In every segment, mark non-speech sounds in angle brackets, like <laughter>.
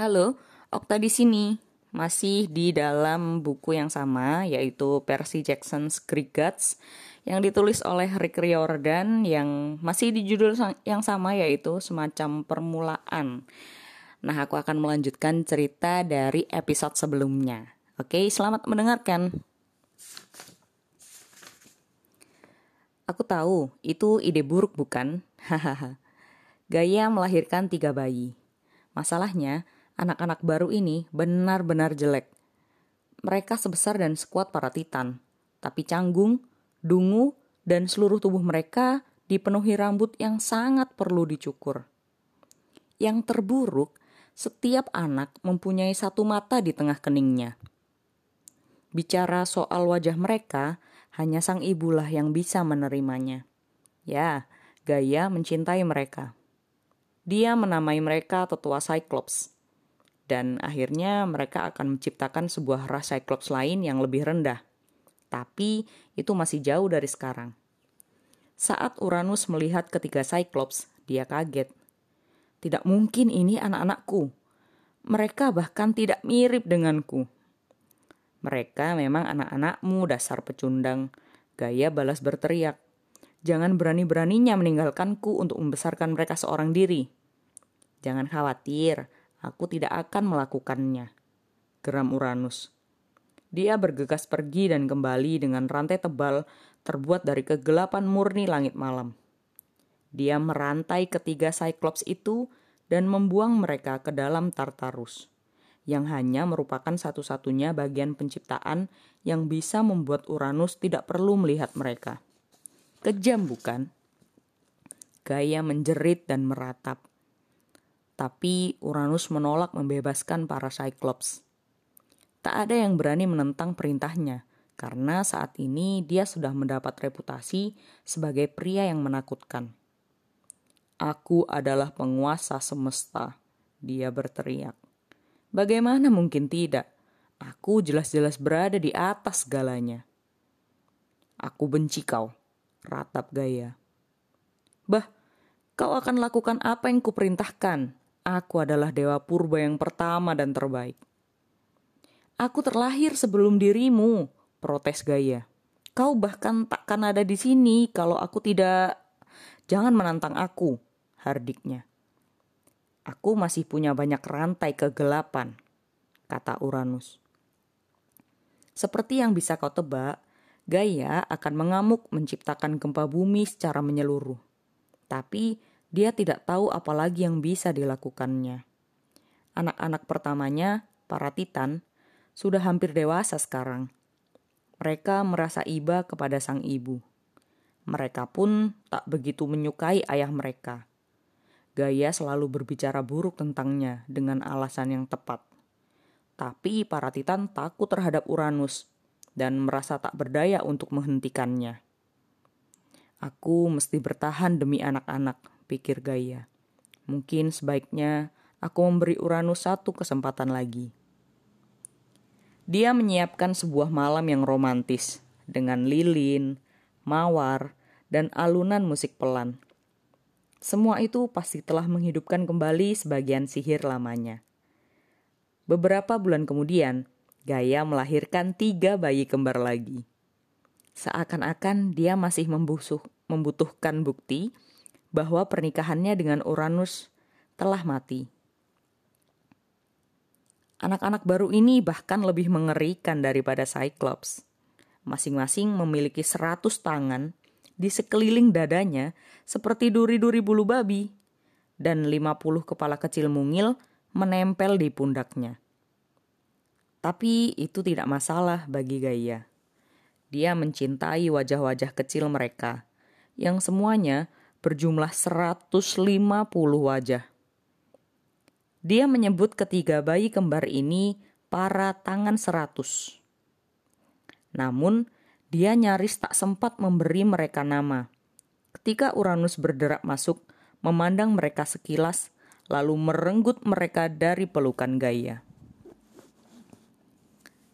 Halo, Okta di sini. Masih di dalam buku yang sama, yaitu Percy Jackson's Greek Gods, yang ditulis oleh Rick Riordan, yang masih di judul yang sama, yaitu semacam permulaan. Nah, aku akan melanjutkan cerita dari episode sebelumnya. Oke, selamat mendengarkan. Aku tahu, itu ide buruk bukan? <laughs> Hahaha. Gaya melahirkan tiga bayi. Masalahnya, anak-anak baru ini benar-benar jelek. Mereka sebesar dan sekuat para titan, tapi canggung, dungu, dan seluruh tubuh mereka dipenuhi rambut yang sangat perlu dicukur. Yang terburuk, setiap anak mempunyai satu mata di tengah keningnya. Bicara soal wajah mereka, hanya sang ibulah yang bisa menerimanya. Ya, Gaya mencintai mereka. Dia menamai mereka tetua Cyclops, dan akhirnya mereka akan menciptakan sebuah ras Cyclops lain yang lebih rendah. Tapi itu masih jauh dari sekarang. Saat Uranus melihat ketiga Cyclops, dia kaget. Tidak mungkin ini anak-anakku. Mereka bahkan tidak mirip denganku. Mereka memang anak-anakmu dasar pecundang. Gaya balas berteriak. Jangan berani-beraninya meninggalkanku untuk membesarkan mereka seorang diri. Jangan khawatir, Aku tidak akan melakukannya. Geram Uranus. Dia bergegas pergi dan kembali dengan rantai tebal terbuat dari kegelapan murni langit malam. Dia merantai ketiga Cyclops itu dan membuang mereka ke dalam Tartarus, yang hanya merupakan satu-satunya bagian penciptaan yang bisa membuat Uranus tidak perlu melihat mereka. Kejam bukan? Gaya menjerit dan meratap. Tapi Uranus menolak membebaskan para Cyclops. Tak ada yang berani menentang perintahnya, karena saat ini dia sudah mendapat reputasi sebagai pria yang menakutkan. Aku adalah penguasa semesta, dia berteriak. Bagaimana mungkin tidak? Aku jelas-jelas berada di atas segalanya. Aku benci kau, ratap Gaya. Bah, kau akan lakukan apa yang kuperintahkan, Aku adalah dewa purba yang pertama dan terbaik. Aku terlahir sebelum dirimu, protes Gaya. Kau bahkan takkan ada di sini kalau aku tidak... Jangan menantang aku, hardiknya. Aku masih punya banyak rantai kegelapan, kata Uranus. Seperti yang bisa kau tebak, Gaia akan mengamuk menciptakan gempa bumi secara menyeluruh. Tapi dia tidak tahu apa lagi yang bisa dilakukannya. Anak-anak pertamanya, para titan, sudah hampir dewasa sekarang. Mereka merasa iba kepada sang ibu. Mereka pun tak begitu menyukai ayah mereka. Gaya selalu berbicara buruk tentangnya dengan alasan yang tepat. Tapi para titan takut terhadap Uranus dan merasa tak berdaya untuk menghentikannya. Aku mesti bertahan demi anak-anak, pikir Gaia. Mungkin sebaiknya aku memberi Uranus satu kesempatan lagi. Dia menyiapkan sebuah malam yang romantis dengan lilin, mawar, dan alunan musik pelan. Semua itu pasti telah menghidupkan kembali sebagian sihir lamanya. Beberapa bulan kemudian, Gaia melahirkan tiga bayi kembar lagi. Seakan-akan dia masih membusuh, membutuhkan bukti bahwa pernikahannya dengan Uranus telah mati. Anak-anak baru ini bahkan lebih mengerikan daripada Cyclops. Masing-masing memiliki seratus tangan di sekeliling dadanya seperti duri-duri bulu babi dan lima puluh kepala kecil mungil menempel di pundaknya. Tapi itu tidak masalah bagi Gaia. Dia mencintai wajah-wajah kecil mereka, yang semuanya berjumlah 150 wajah. Dia menyebut ketiga bayi kembar ini para tangan seratus. Namun, dia nyaris tak sempat memberi mereka nama. Ketika Uranus berderak masuk, memandang mereka sekilas, lalu merenggut mereka dari pelukan Gaia.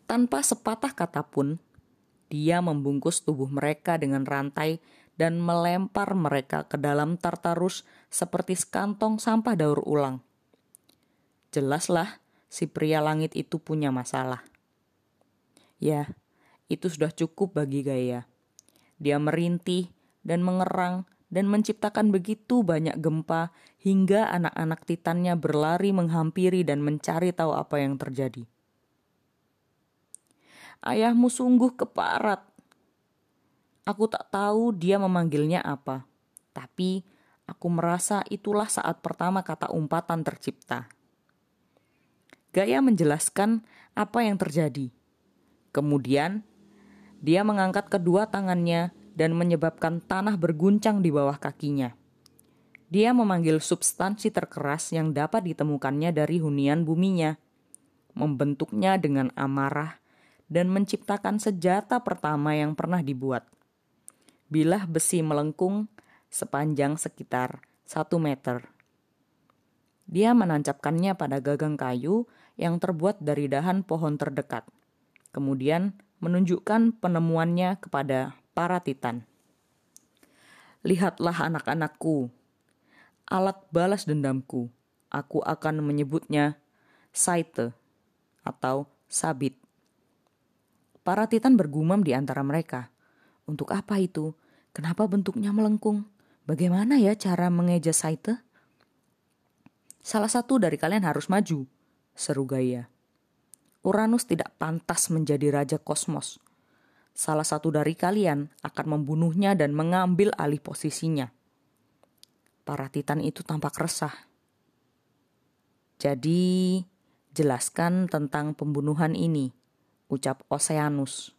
Tanpa sepatah kata pun, dia membungkus tubuh mereka dengan rantai dan melempar mereka ke dalam Tartarus seperti sekantong sampah daur ulang. Jelaslah si pria langit itu punya masalah. Ya, itu sudah cukup bagi Gaya. Dia merintih dan mengerang dan menciptakan begitu banyak gempa hingga anak-anak titannya berlari menghampiri dan mencari tahu apa yang terjadi. Ayahmu sungguh keparat. Aku tak tahu dia memanggilnya apa, tapi aku merasa itulah saat pertama kata umpatan tercipta. Gaya menjelaskan apa yang terjadi. Kemudian, dia mengangkat kedua tangannya dan menyebabkan tanah berguncang di bawah kakinya. Dia memanggil substansi terkeras yang dapat ditemukannya dari hunian buminya, membentuknya dengan amarah, dan menciptakan senjata pertama yang pernah dibuat. Bilah besi melengkung sepanjang sekitar satu meter. Dia menancapkannya pada gagang kayu yang terbuat dari dahan pohon terdekat. Kemudian menunjukkan penemuannya kepada para titan. Lihatlah anak-anakku, alat balas dendamku. Aku akan menyebutnya Saite atau Sabit. Para titan bergumam di antara mereka. Untuk apa itu? Kenapa bentuknya melengkung? Bagaimana ya cara mengeja Saite? Salah satu dari kalian harus maju, seru Gaia. Uranus tidak pantas menjadi raja kosmos salah satu dari kalian akan membunuhnya dan mengambil alih posisinya. Para titan itu tampak resah. Jadi, jelaskan tentang pembunuhan ini, ucap Oceanus.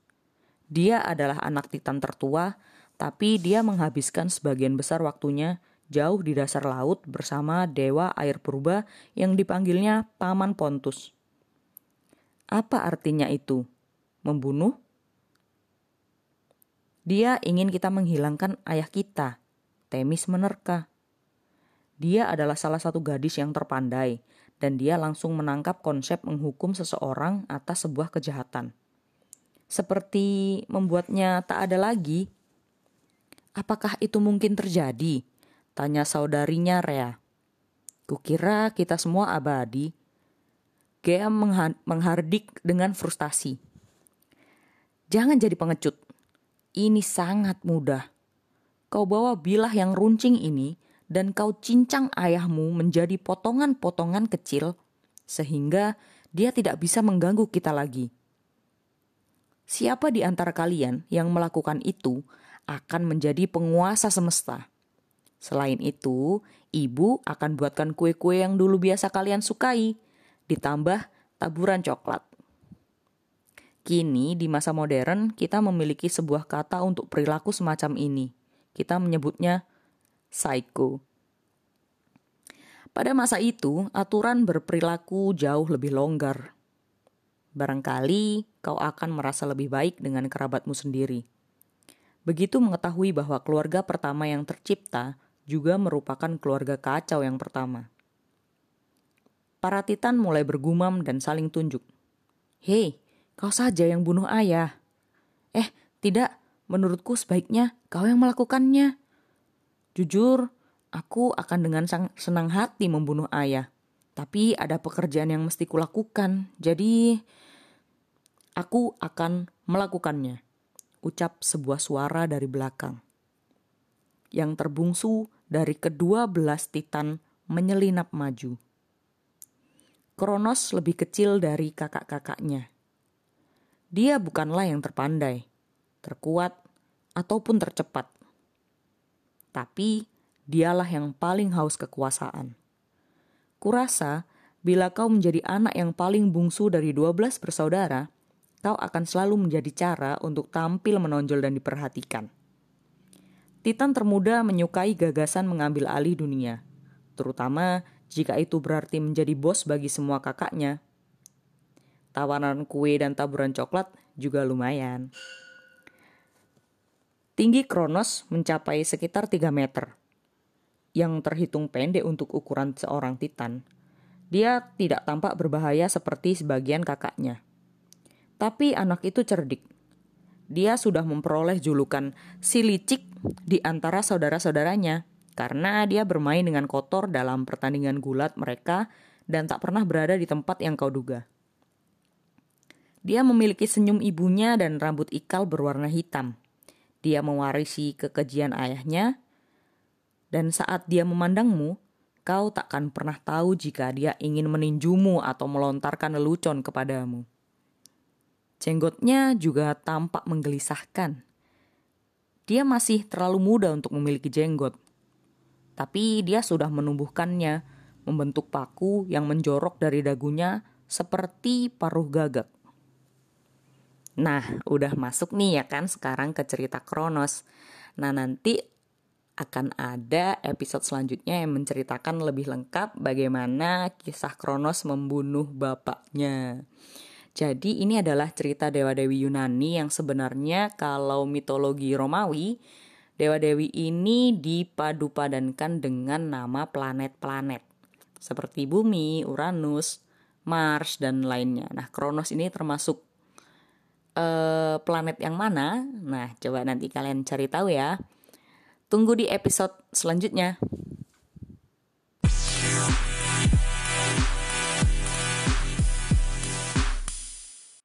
Dia adalah anak titan tertua, tapi dia menghabiskan sebagian besar waktunya jauh di dasar laut bersama dewa air purba yang dipanggilnya Paman Pontus. Apa artinya itu? Membunuh? Dia ingin kita menghilangkan ayah kita. Temis menerka. Dia adalah salah satu gadis yang terpandai, dan dia langsung menangkap konsep menghukum seseorang atas sebuah kejahatan. Seperti membuatnya tak ada lagi. Apakah itu mungkin terjadi? Tanya saudarinya Rea. Kukira kita semua abadi. Gea menghardik dengan frustasi. Jangan jadi pengecut. Ini sangat mudah. Kau bawa bilah yang runcing ini dan kau cincang ayahmu menjadi potongan-potongan kecil sehingga dia tidak bisa mengganggu kita lagi. Siapa di antara kalian yang melakukan itu akan menjadi penguasa semesta. Selain itu, ibu akan buatkan kue-kue yang dulu biasa kalian sukai, ditambah taburan coklat. Kini, di masa modern, kita memiliki sebuah kata untuk perilaku semacam ini. Kita menyebutnya psycho. Pada masa itu, aturan berperilaku jauh lebih longgar. Barangkali kau akan merasa lebih baik dengan kerabatmu sendiri. Begitu mengetahui bahwa keluarga pertama yang tercipta juga merupakan keluarga kacau yang pertama. Para titan mulai bergumam dan saling tunjuk. Hei, Kau saja yang bunuh ayah. Eh, tidak, menurutku sebaiknya kau yang melakukannya. Jujur, aku akan dengan senang hati membunuh ayah. Tapi ada pekerjaan yang mesti kulakukan, jadi aku akan melakukannya. Ucap sebuah suara dari belakang. Yang terbungsu dari kedua belas titan menyelinap maju. Kronos lebih kecil dari kakak-kakaknya dia bukanlah yang terpandai, terkuat, ataupun tercepat. Tapi dialah yang paling haus kekuasaan. Kurasa, bila kau menjadi anak yang paling bungsu dari 12 bersaudara, kau akan selalu menjadi cara untuk tampil menonjol dan diperhatikan. Titan termuda menyukai gagasan mengambil alih dunia, terutama jika itu berarti menjadi bos bagi semua kakaknya tawaran kue dan taburan coklat juga lumayan. Tinggi Kronos mencapai sekitar 3 meter, yang terhitung pendek untuk ukuran seorang titan. Dia tidak tampak berbahaya seperti sebagian kakaknya. Tapi anak itu cerdik. Dia sudah memperoleh julukan si licik di antara saudara-saudaranya karena dia bermain dengan kotor dalam pertandingan gulat mereka dan tak pernah berada di tempat yang kau duga. Dia memiliki senyum ibunya dan rambut ikal berwarna hitam. Dia mewarisi kekejian ayahnya, dan saat dia memandangmu, kau takkan pernah tahu jika dia ingin meninjumu atau melontarkan lelucon kepadamu. Jenggotnya juga tampak menggelisahkan. Dia masih terlalu muda untuk memiliki jenggot. Tapi dia sudah menumbuhkannya, membentuk paku yang menjorok dari dagunya seperti paruh gagak. Nah, udah masuk nih ya kan sekarang ke cerita Kronos. Nah, nanti akan ada episode selanjutnya yang menceritakan lebih lengkap bagaimana kisah Kronos membunuh bapaknya. Jadi ini adalah cerita dewa-dewi Yunani yang sebenarnya kalau mitologi Romawi, dewa-dewi ini dipadu-padankan dengan nama planet-planet. Seperti bumi, Uranus, Mars, dan lainnya. Nah, Kronos ini termasuk uh, planet yang mana? Nah, coba nanti kalian cari tahu ya. Tunggu di episode selanjutnya.